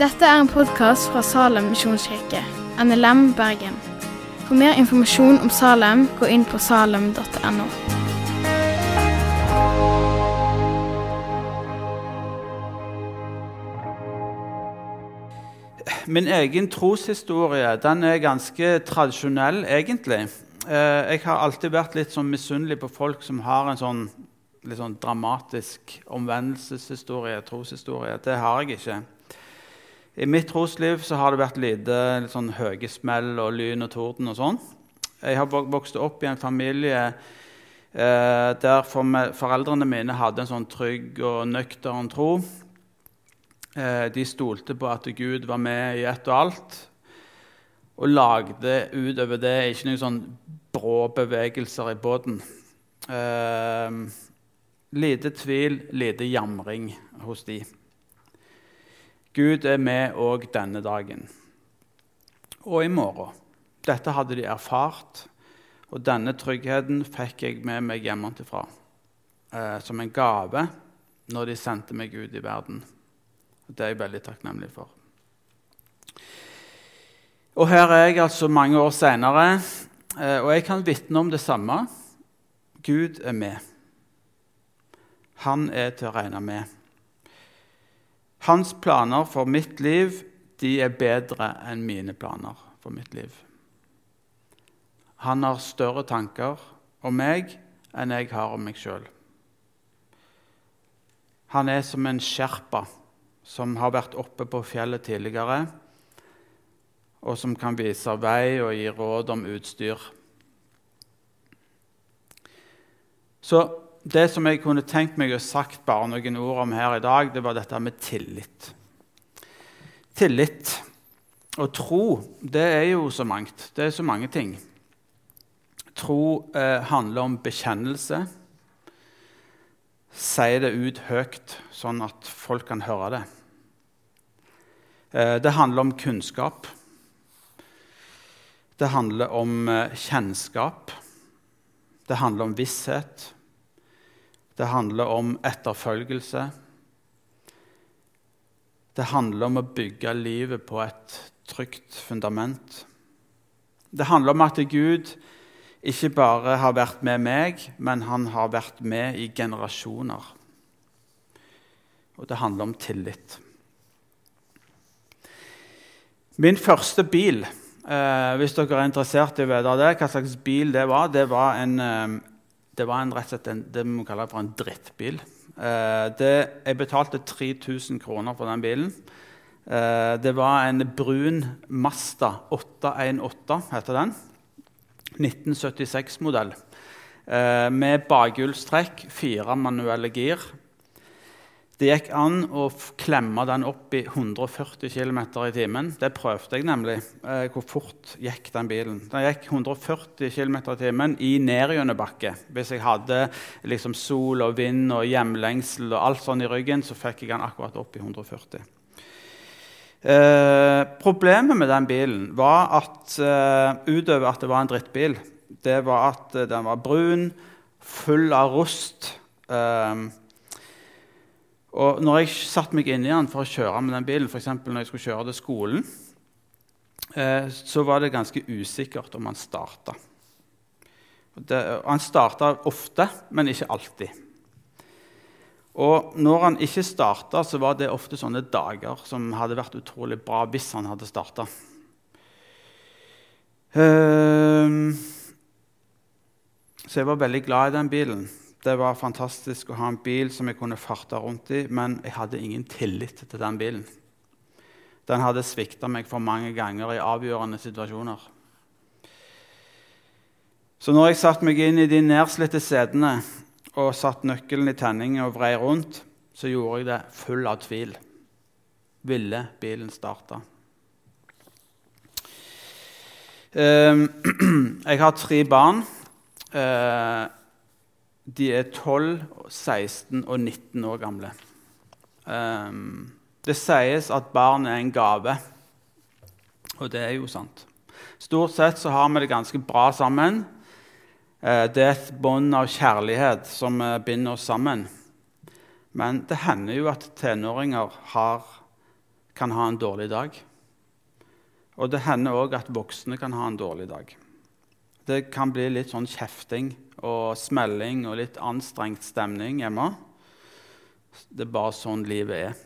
Dette er en podkast fra Salem misjonskirke, NLM Bergen. For mer informasjon om Salem, gå inn på salem.no. Min egen troshistorie den er ganske tradisjonell, egentlig. Eh, jeg har alltid vært litt sånn misunnelig på folk som har en sånn, litt sånn dramatisk omvendelseshistorie, troshistorie. Det har jeg ikke. I mitt trosliv så har det vært lite sånn høye smell og lyn og torden. og sånn. Jeg har vokst opp i en familie eh, der for foreldrene mine hadde en sånn trygg og nøktern tro. Eh, de stolte på at Gud var med i ett og alt, og lagde utover det ikke noen sånn brå bevegelser i båten. Eh, lite tvil, lite jamring hos de. Gud er med òg denne dagen og i morgen. Dette hadde de erfart, og denne tryggheten fikk jeg med meg hjemmefra eh, som en gave når de sendte meg ut i verden. Det er jeg veldig takknemlig for. Og her er jeg altså mange år seinere, eh, og jeg kan vitne om det samme. Gud er med. Han er til å regne med. Hans planer for mitt liv de er bedre enn mine planer for mitt liv. Han har større tanker om meg enn jeg har om meg sjøl. Han er som en sherpa som har vært oppe på fjellet tidligere, og som kan vise vei og gi råd om utstyr. Så det som jeg kunne tenkt meg å sagt bare noen ord om her i dag, det var dette med tillit. Tillit og tro, det er jo så mangt. Det er så mange ting. Tro eh, handler om bekjennelse. Si det ut høyt, sånn at folk kan høre det. Eh, det handler om kunnskap. Det handler om eh, kjennskap. Det handler om visshet. Det handler om etterfølgelse. Det handler om å bygge livet på et trygt fundament. Det handler om at Gud ikke bare har vært med meg, men han har vært med i generasjoner. Og det handler om tillit. Min første bil, eh, hvis dere er interessert i å vite hva slags bil det var, det var en, eh, det var en, rett og slett en, det vi kaller for en drittbil. Eh, det, jeg betalte 3000 kroner for den bilen. Eh, det var en brun Masta 818, heter den. 1976-modell. Eh, med bakhjulstrekk, fire manuelle gir. Det gikk an å klemme den opp i 140 km i timen. Det prøvde jeg nemlig. Eh, hvor fort gikk den bilen? Den gikk 140 km i timen i nedgjennombakke. Hvis jeg hadde liksom sol og vind og hjemlengsel og alt sånn i ryggen, så fikk jeg den akkurat opp i 140. Eh, problemet med den bilen var at eh, utover at det var en drittbil, det var at eh, den var brun, full av rust. Eh, og når jeg satte meg inn i den for å kjøre med den bilen, f.eks. når jeg skulle kjøre til skolen, eh, så var det ganske usikkert om han starta. Han starta ofte, men ikke alltid. Og når han ikke starta, så var det ofte sånne dager som hadde vært utrolig bra hvis han hadde starta. Eh, så jeg var veldig glad i den bilen. Det var fantastisk å ha en bil som jeg kunne farte rundt i, men jeg hadde ingen tillit til den bilen. Den hadde svikta meg for mange ganger i avgjørende situasjoner. Så når jeg satte meg inn i de nedslitte setene og satte nøkkelen i tenningen og vrei rundt, så gjorde jeg det full av tvil. Ville bilen starte? Ehm, jeg har tre barn. Eh, de er 12, 16 og 19 år gamle. Um, det sies at barn er en gave, og det er jo sant. Stort sett så har vi det ganske bra sammen. Uh, det er et bånd av kjærlighet som uh, binder oss sammen. Men det hender jo at tenåringer har, kan ha en dårlig dag. Og det hender òg at voksne kan ha en dårlig dag. Det kan bli litt sånn kjefting og smelling og litt anstrengt stemning hjemme. Det er bare sånn livet er.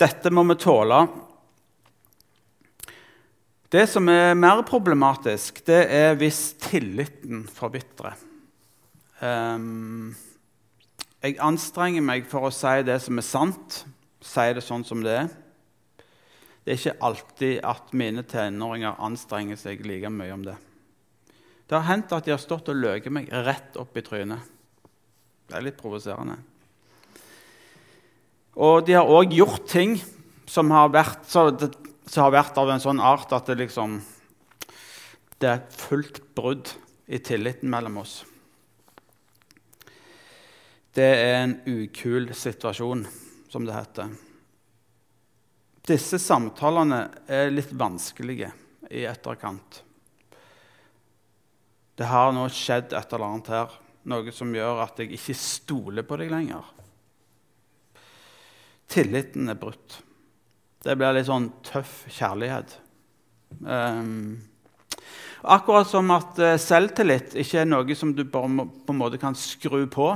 Dette må vi tåle. Det som er mer problematisk, det er hvis tilliten forvitrer. Um, jeg anstrenger meg for å si det som er sant, si det sånn som det er. Det er ikke alltid at mine tenåringer anstrenger seg like mye om det. Det har hendt at de har stått og løket meg rett opp i trynet. Det er litt provoserende. Og de har òg gjort ting som har, vært, som har vært, av en sånn art at det liksom Det er fullt brudd i tilliten mellom oss. Det er en ukul situasjon, som det heter. Disse samtalene er litt vanskelige i etterkant. Det har nå skjedd et eller annet her, noe som gjør at jeg ikke stoler på deg lenger. Tilliten er brutt. Det blir litt sånn tøff kjærlighet. Um, akkurat som at uh, selvtillit ikke er noe som du på en måte kan skru på.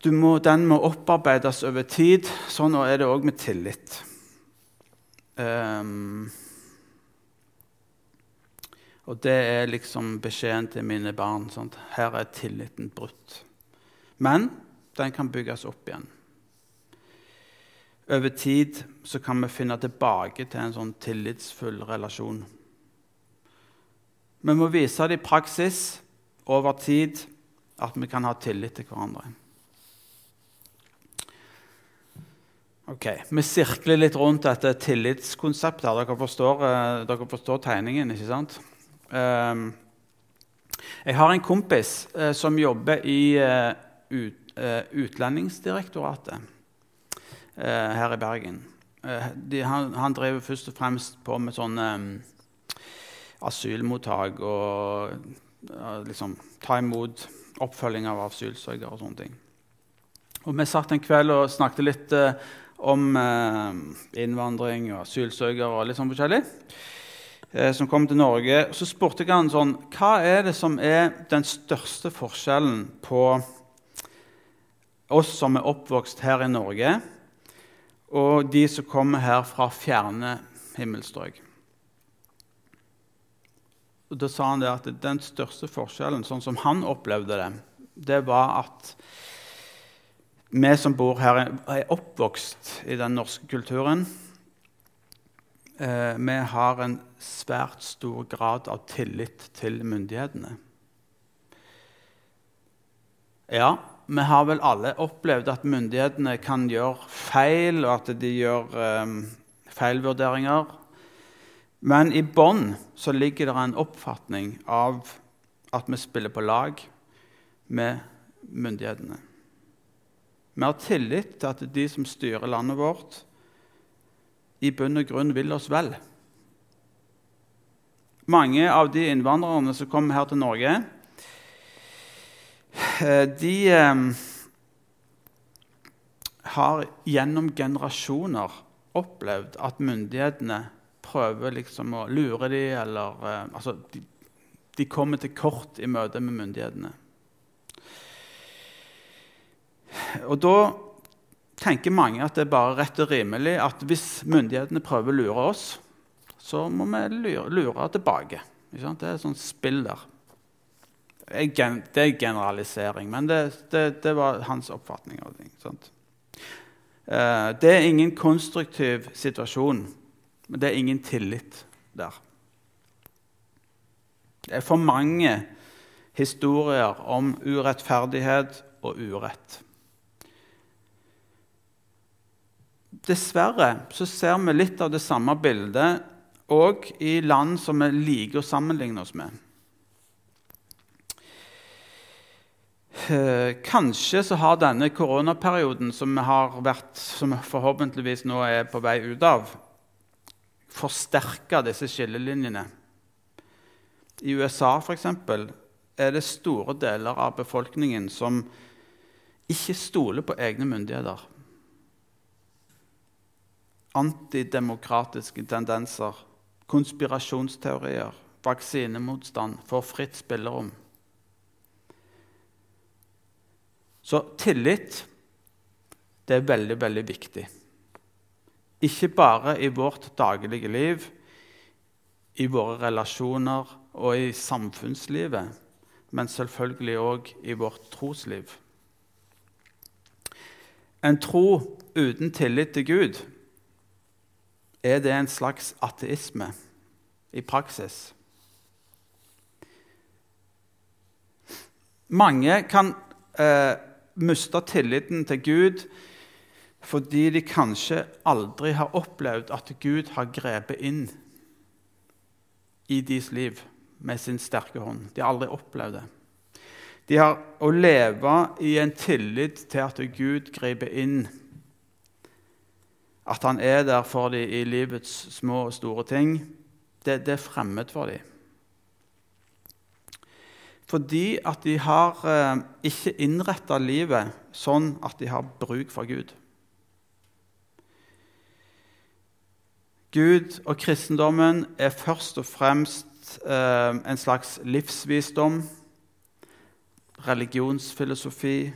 Må, den må opparbeides over tid. Sånn er det òg med tillit. Um, og det er liksom beskjeden til mine barn. Sant? Her er tilliten brutt. Men den kan bygges opp igjen. Over tid så kan vi finne tilbake til en sånn tillitsfull relasjon. Vi må vise det i praksis over tid at vi kan ha tillit til hverandre. Ok, Vi sirkler litt rundt dette tillitskonseptet. Dere forstår, uh, dere forstår tegningen, ikke sant? Um, jeg har en kompis uh, som jobber i eh, Eh, Utlendingsdirektoratet eh, her i Bergen. Eh, de, han, han, driver først og fremst på med sånne um, asylmottak og uh, liksom ta imot oppfølging av asylsøkere og sånne ting. Og Vi satt en kveld og snakket litt uh, om uh, innvandring og asylsøkere og litt sånn forskjellig. som kom til Norge. Så spurte jeg han sånn Hva er det som er den største forskjellen på oss som er oppvokst her i Norge, og de som kommer her fra fjerne himmelstrøk. Og da sa han det at Den største forskjellen, sånn som han opplevde det, det var at vi som bor her, er oppvokst i den norske kulturen. Eh, vi har en svært stor grad av tillit til myndighetene. Ja, vi har vel alle opplevd at myndighetene kan gjøre feil, og at de gjør um, feilvurderinger. Men i bånn ligger det en oppfatning av at vi spiller på lag med myndighetene. Vi har tillit til at de som styrer landet vårt, i bunn og grunn vil oss vel. Mange av de innvandrerne som kommer her til Norge, Eh, de eh, har gjennom generasjoner opplevd at myndighetene prøver liksom å lure dem, eller eh, altså, de, de, kommer til kort i møte med myndighetene. Og da tenker mange at det er bare rett og rimelig at hvis myndighetene prøver å lure oss, så må vi lure, lure tilbake. Det er et sånt spill der det er generalisering, men det, det, det, var hans oppfatning av ting. Sant? Eh, det er ingen konstruktiv situasjon, men det er ingen tillit der. Det er for mange historier om urettferdighet og urett. Dessverre så ser vi litt av det samme bildet òg i land som vi liker å sammenligne oss med. Eh, kanskje så har denne koronaperioden som vi har vært, som forhåpentligvis nå er på vei ut av, forsterka disse skillelinjene. I USA eksempel, er det store deler av befolkningen som ikke stoler på egne myndigheter. Antidemokratiske tendenser, konspirasjonsteorier, vaksinemotstand får fritt spillerom. Så tillit det er veldig, veldig viktig. Ikke bare i vårt daglige liv, i våre relasjoner og i samfunnslivet, men selvfølgelig òg i vårt trosliv. En tro uten tillit til Gud, er det en slags ateisme i praksis? Mange kan eh, miste tilliten til Gud fordi de kanskje aldri har opplevd at Gud har grepet inn i deres liv med sin sterke hånd. De har aldri opplevd det. De har å leve i en tillit til at Gud griper inn. At han er der for dem i livets små og store ting. Det, det er fremmed for dem. Fordi at de har eh, ikke innretta livet sånn at de har bruk for Gud. Gud og kristendommen er først og fremst eh, en slags livsvisdom, religionsfilosofi,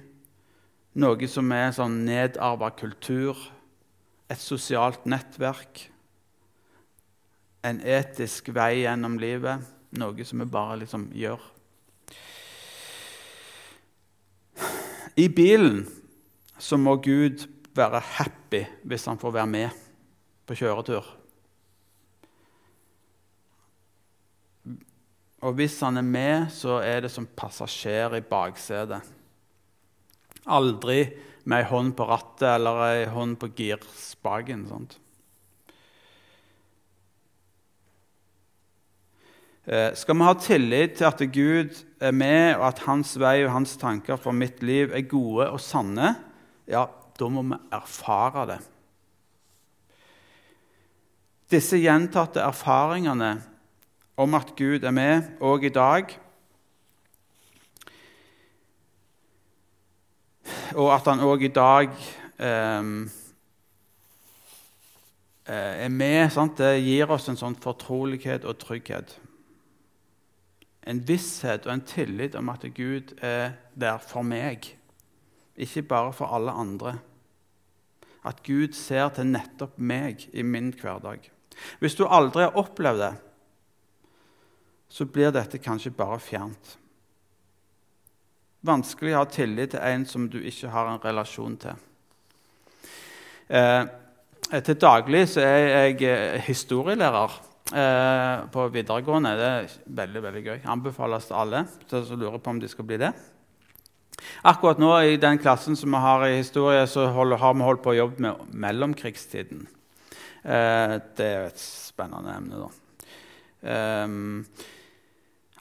noe som er sånn nedarva kultur, et sosialt nettverk, en etisk vei gjennom livet, noe som vi bare liksom gjør. I bilen så må Gud være happy hvis han får være med på kjøretur. Og hvis han er med, så er det som passasjer i baksetet. Aldri med ei hånd på rattet eller ei hånd på girspaken. Sånt. Eh, skal vi ha tillit til at Gud er med, og at hans vei og hans tanker for mitt liv er gode og sanne, ja, da må vi erfare det. Disse gjentatte erfaringene om at Gud er med òg i dag. Og at han òg i dag ehm, eh, er med. Sant? Det gir oss en sånn fortrolighet og trygghet. En visshet og en tillit om at Gud er der for meg, ikke bare for alle andre. At Gud ser til nettopp meg i min hverdag. Hvis du aldri har opplevd det, så blir dette kanskje bare fjernt. Vanskelig å ha tillit til en som du ikke har en relasjon til. Eh, til daglig så er jeg eh, historielærer eh, på videregående. Det er veldig veldig gøy. Anbefales til alle som lurer på om de skal bli det. Akkurat nå i den klassen som vi har i historie, så holder, har vi holdt på å jobbe med mellomkrigstiden. Eh, det er jo et spennende emne, da. Um,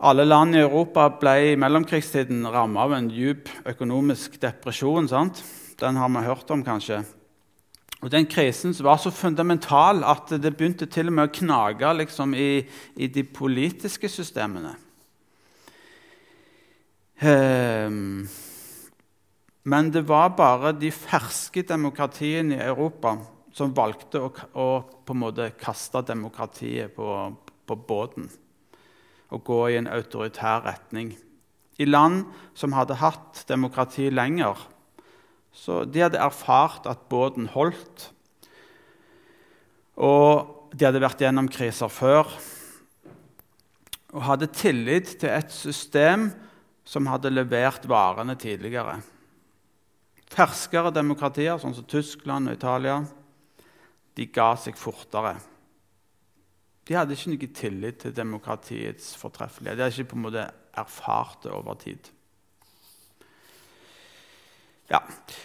alle land i Europa ble i mellomkrigstiden rammet av en djup økonomisk depresjon. Sant? Den har vi hørt om, kanskje. Og Den krisen var så fundamental at det begynte til og med å knage liksom, i, i, de politiske systemene. Um, men det var bare de ferske demokratiene i Europa som valgte å, å på en måte kaste demokratiet på, på båten å gå i en autoritær retning. I land som hadde hatt demokrati lenger, så de hadde erfart at båten holdt. Og de hadde vært gjennom kriser før og hadde tillit til et system som hadde levert varene tidligere. Ferskere demokratier, sånn som Tyskland og Italia, de ga seg fortere. De hadde ikke noe tillit til demokratiets fortreffelighet. De hadde ikke på en måte erfart det over tid. Ja.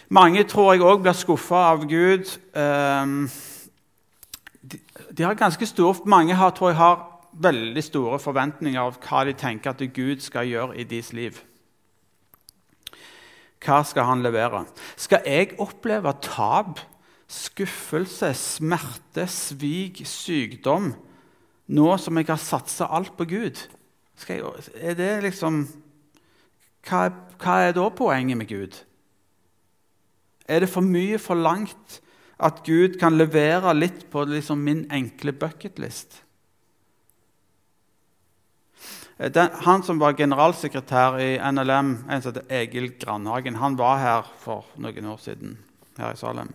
Mange tror jeg òg blir skuffa av Gud. Um, de, de, har ganske store, Mange har, tror jeg har veldig store forventninger av hva de tenker at Gud skal gjøre i deres liv. Hva skal han levere? Skal jeg oppleve tap, skuffelse, smerte, svik, sykdom? Nå som jeg har satsa alt på Gud, jeg, er det liksom hva, hva er da poenget med Gud? Er det for mye forlangt at Gud kan levere litt på liksom min enkle bucketlist. Eh, han som var generalsekretær i NLM, en som heter Egil Grandhagen, han var her for noen år siden her i Salem.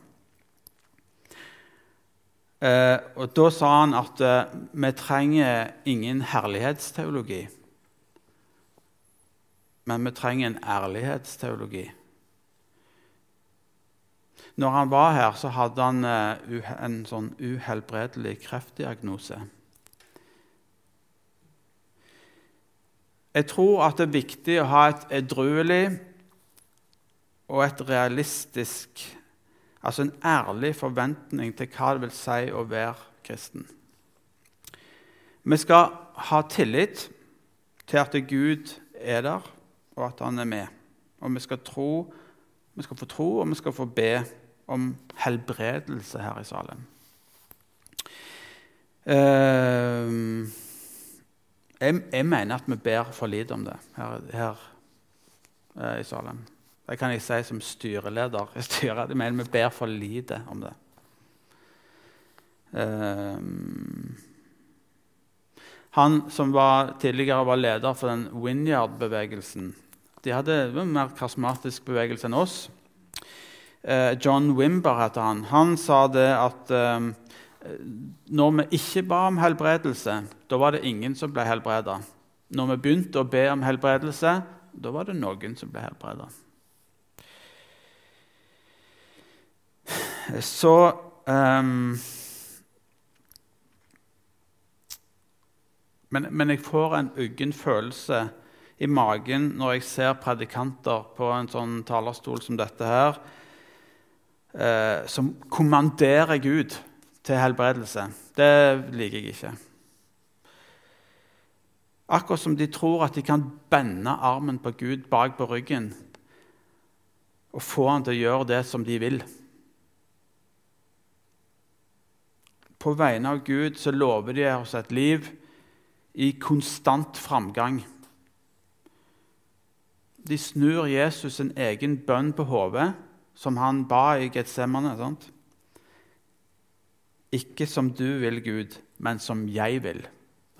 Eh, og Da sa han at eh, vi trenger ingen herlighetsteologi, men vi trenger en ærlighetsteologi. Når han var her, så hadde han eh, en sånn uhelbredelig kreftdiagnose. Jeg tror at det er viktig å ha et edruelig og et realistisk Altså en ærlig forventning til hva det vil si å være kristen. Vi skal ha tillit til at Gud er der, og at han er med. Og vi skal, tro, vi skal få tro, og vi skal få be om helbredelse her i Salem. Uh, jeg, mener at vi ber for lite om det her, her uh, i Salem. Det kan jeg si som styreleder i styret. Mener vi ber for lite om det. Uh, han som var, tidligere var leder for den Winyard-bevegelsen De hadde en mer karismatisk bevegelse enn oss. Eh, John Wimber heter han. Han sa det at eh, når vi ikke ba om helbredelse, da var det ingen som ble helbreda. Når vi begynte å be om helbredelse, da var det noen som ble helbreda. Så um, men, men, jeg får en uggen følelse i magen når jeg ser predikanter på en sånn talerstol som dette her, eh, som kommanderer Gud til helbredelse. Det liker jeg ikke. Akkurat som de tror at de kan bende armen på Gud bak på ryggen og få han til å gjøre det som de vil. På vegne av Gud så lover de oss et liv i konstant framgang. De snur Jesus en egen bønn på hodet som han ba i Getsemane. Sant? Ikke som du vil, Gud, men som jeg vil.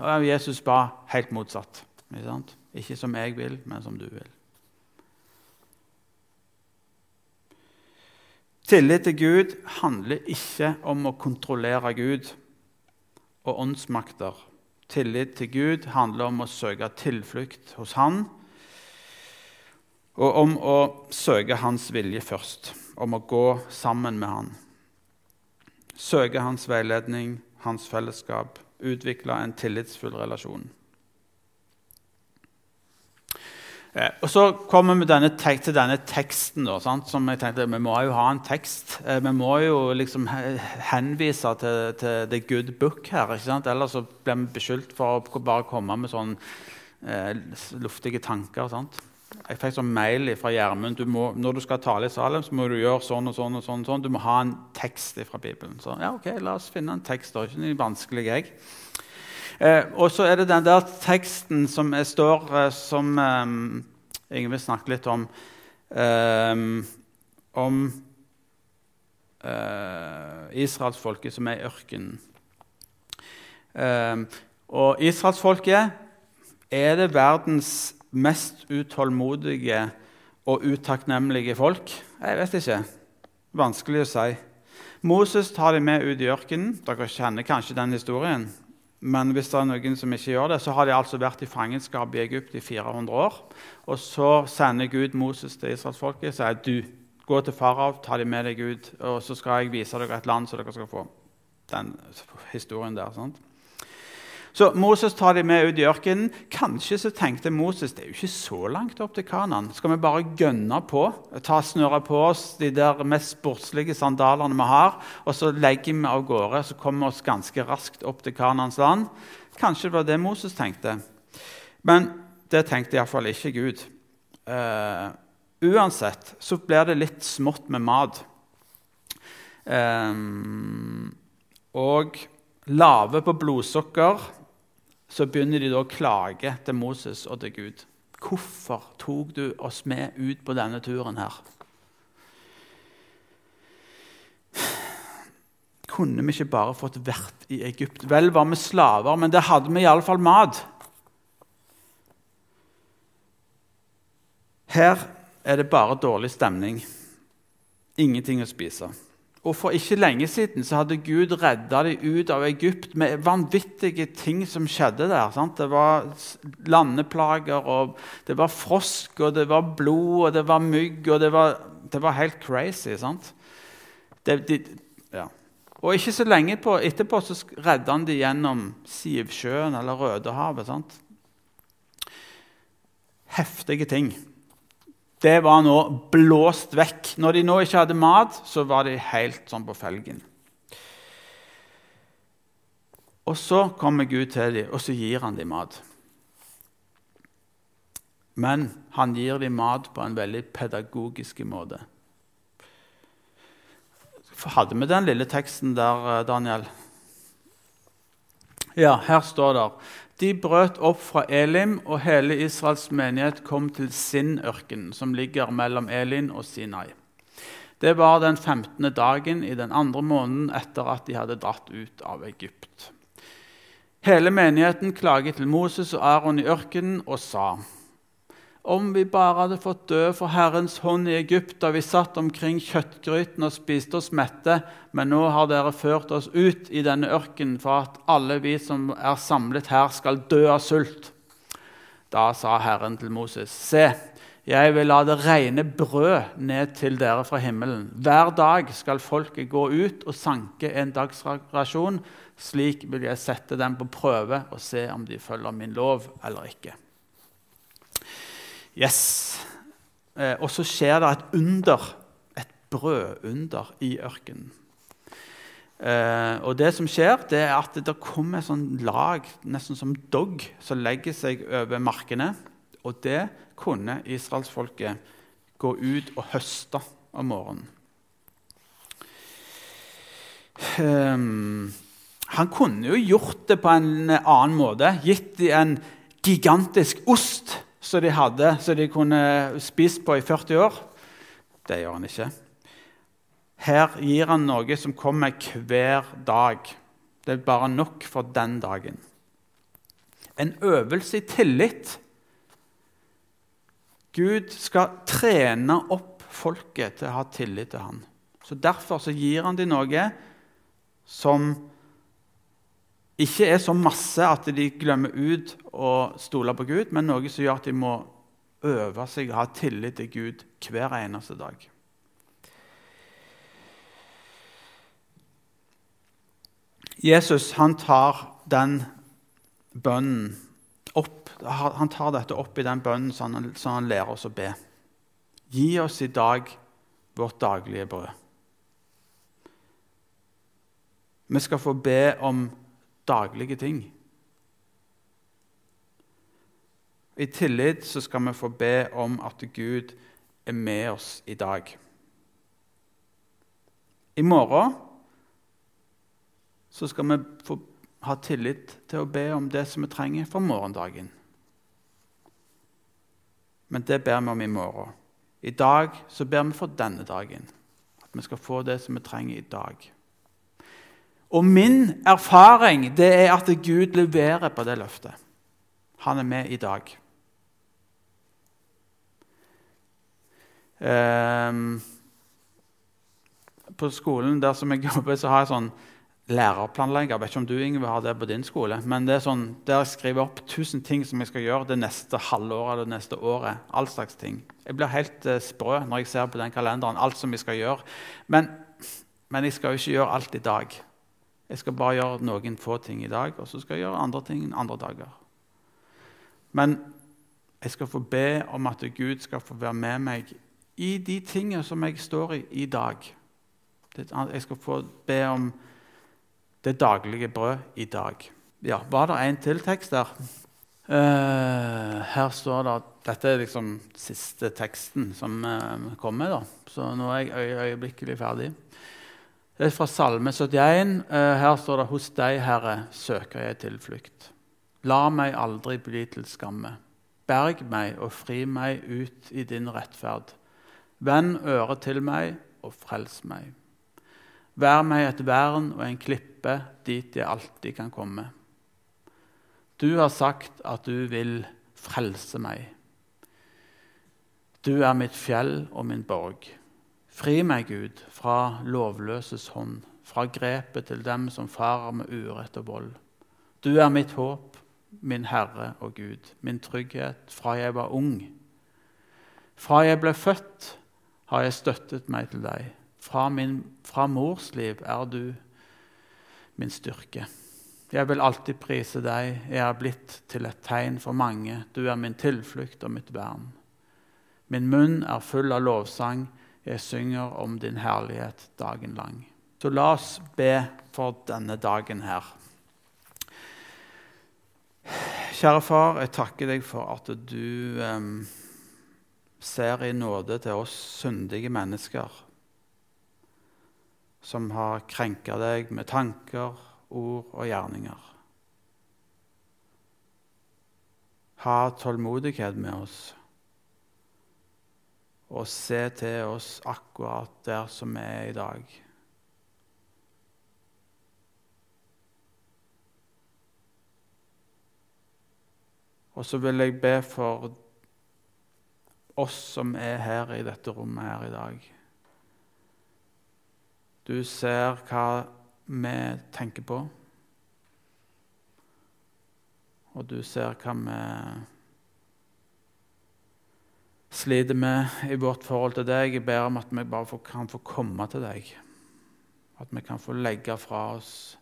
Og Jesus ba helt motsatt. Ikke, ikke som jeg vil, men som du vil. Tillit til Gud handler ikke om å kontrollere Gud og åndsmakter. Tillit til Gud handler om å søke tilflukt hos Han og om å søke hans vilje først, om å gå sammen med han. Søke hans veiledning, hans fellesskap, utvikle en tillitsfull relasjon. Eh, og Så kommer vi denne til denne teksten. Da, som jeg tenkte, Vi må jo ha en tekst. Eh, vi må jo liksom henvise til, til the good book her. ikke sant? Ellers så blir vi beskyldt for å bare komme med sånne eh, luftige tanker. sant? Jeg fikk sånn mail fra Gjermund når du skal tale i Salem, så må du gjøre sånn og sånn. og sånn, og sånn. Du må ha en tekst fra Bibelen. Så ja, ok, la oss finne en tekst. Det er ikke noe vanskelig, jeg. Eh, og så er det den der teksten som står eh, som eh, Ingvild snakket litt om eh, Om eh, israelsfolket som er i ørkenen. Eh, og israelsfolket er det verdens mest utålmodige og utakknemlige folk? Jeg vet ikke. Vanskelig å si. Moses tar dem med ut i ørkenen. Dere kjenner kanskje den historien. Men hvis det er noen som ikke gjør det, så har de altså vært i fangenskap i Egypt i 400 år. Og så sender Gud Moses til israelsfolket og sier du, gå til farao, ta dem med deg ut, og så skal jeg vise dere et land så dere skal få den historien der. sant? Så Moses tar dem med ut i ørkenen. Kanskje så tenkte Moses det er jo ikke så langt opp til Kanan. Skal vi bare gønne på, ta snøre på oss de der mest sportslige sandalene vi har, og så legger vi av gårde, så kommer vi oss ganske raskt opp til Kanans land? Kanskje det var det Moses tenkte. Men det tenkte iallfall ikke Gud. Uh, uansett så blir det litt smått med mat. Um, og lave på blodsukker så begynner de da å klage til Moses og til Gud. Hvorfor tok du oss med ut på denne turen her? kunne vi ikke bare fått vært i Egypt? Vel var vi slaver, men der hadde vi iallfall mat. Her er det bare dårlig stemning. Ingenting å spise. Og For ikke lenge siden så hadde Gud redda dem ut av Egypt med vanvittige ting som skjedde der. Sant? Det var landeplager, og det var frosk, og det var blod, og det var mygg og Det var, det var helt crazy. sant? Det, de, ja. Og ikke så lenge på, etterpå så redda han dem gjennom Sivsjøen eller Rødehavet. sant? Heftige ting det var nå blåst vekk. Når de nå ikke hadde mat, så var de helt sånn på felgen. Og så kommer Gud til dem, og så gir han dem mat. Men han gir dem mat på en veldig pedagogisk måte. Hadde vi den lille teksten der, eh, Daniel? Ja, her står det de brøt opp fra Elim, og hele Israels menighet kom til Sin-ørkenen, som ligger mellom Elin og Sinai. Det var den 15. dagen i den andre måneden etter at de hadde dratt ut av Egypt. Hele menigheten klaget til Moses og Aron i ørkenen og sa:" Om vi bare hadde fått dø for Herrens hånd i Egypt da vi satt omkring kjøttgryten og spiste oss mette, men nå har dere ført oss ut i denne ørkenen for at alle vi som er samlet her, skal dø av sult. Da sa Herren til Moses.: Se, jeg vil la det regne brød ned til dere fra himmelen. Hver dag skal folket gå ut og sanke en dagsrasjon. Slik vil jeg sette dem på prøve og se om de følger min lov eller ikke. Yes. Eh, og så skjer det et under, et brødunder, i ørkenen. Eh, og det som skjer, det er at det kommer et sånn lag, nesten som dogg, som legger seg over markene. Og det kunne israelsfolket gå ut og høste om morgenen. Um, han kunne jo gjort det på en annen måte, gitt dem en gigantisk ost som de hadde, som de kunne spist på i 40 år. Det gjør han ikke. Her gir han noe som kommer hver dag. Det er bare nok for den dagen. En øvelse i tillit. Gud skal trene opp folket til å ha tillit til ham. Så Derfor så gir han dem noe som ikke er så masse at de glemmer ut å stole på Gud, men noe som gjør at de må øve seg å ha tillit til Gud hver eneste dag. Jesus han tar den bønnen opp, han tar dette opp i den bønnen som han, som han lærer oss å be. Gi oss i dag vårt daglige brød. Vi skal få be om daglige ting. I tillit så skal vi få be om at Gud er med oss i dag. I morgen så skal vi få ha tillit til å be om det som vi trenger for morgendagen. Men det ber vi om i morgen. I dag så ber vi for denne dagen. At vi skal få det som vi trenger i dag. Og min erfaring det er at Gud leverer på det løftet. Han er med i dag. Um, på skolen der som jeg jobber, så har jeg sånn lærerplanlegger. Jeg vet ikke om du Inge, har det på din skole. Men det er sånn, der jeg skriver opp 1000 ting som jeg skal gjøre det neste halvåret eller det neste året. All slags ting. Jeg blir helt uh, sprø når jeg ser på den kalenderen. alt som jeg skal gjøre. Men, men jeg skal jo ikke gjøre alt i dag. Jeg skal bare gjøre noen få ting i dag, og så skal jeg gjøre andre ting andre dager. Men jeg skal få be om at Gud skal få være med meg i de tingene som jeg står i i dag. Jeg skal få be om det daglige brød i dag. Ja, Var det en til tekst der? Uh, her står det Dette er liksom siste teksten som uh, kommer. da. Så nå er jeg øyeblikkelig ferdig. Det er fra Salme 71. Eh, her står det 'Hos deg, Herre, søker jeg tilflukt'. La meg aldri bli til skamme. Berg meg og fri meg ut i din rettferd. Vend øret til meg og frels meg. Vær meg et vern og en klippe dit jeg alltid kan komme. Du har sagt at du vil frelse meg. Du er mitt fjell og min borg. Fri meg, Gud, fra lovløses hånd, fra grepet til dem som farer med urett og vold. Du er mitt håp, min Herre og Gud, min trygghet fra jeg var ung. Fra jeg ble født, har jeg støttet meg til deg. Fra, min, fra mors liv er du min styrke. Jeg vil alltid prise deg. Jeg er blitt til et tegn for mange. Du er min tilflukt og mitt vern. Min munn er full av lovsang. Jeg synger om din herlighet dagen lang. Så la oss be for denne dagen her. Kjære far, jeg takker deg for at du eh, ser i nåde til oss syndige mennesker som har krenka deg med tanker, ord og gjerninger. Ha tålmodighet med oss og se til oss akkurat der som vi er i dag. Og så vil jeg be for oss som er her i dette rommet her i dag. Du ser hva vi tenker på, og du ser hva vi sliter med i vårt forhold til deg. Jeg ber om at vi bare kan få komme til deg. At vi kan få legge fra oss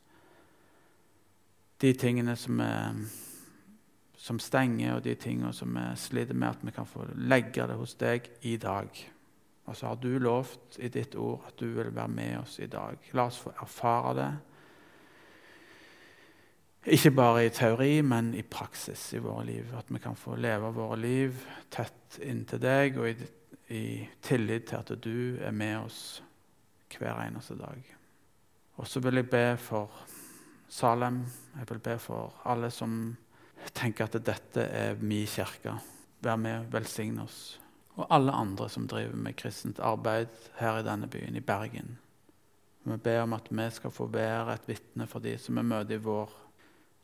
de tingene som, er, som stenger, og de tingene som vi sliter med, at vi kan få legge det hos deg i dag. Og så har du lovt i ditt ord at du vil være med oss i dag. La oss få erfare det. Ikke bare i teori, men i praksis i våre liv. At vi kan få leve våre liv tett inntil deg og i, i tillit til at du er med oss hver eneste dag. Og så vil jeg be for Salem. Jeg vil be for alle som tenker at dette er min kirke. Vær med, velsigne oss. Og alle andre som driver med kristent arbeid her i denne byen, i Bergen. Vi ber om at vi skal få være et vitne for de som vi møter i vår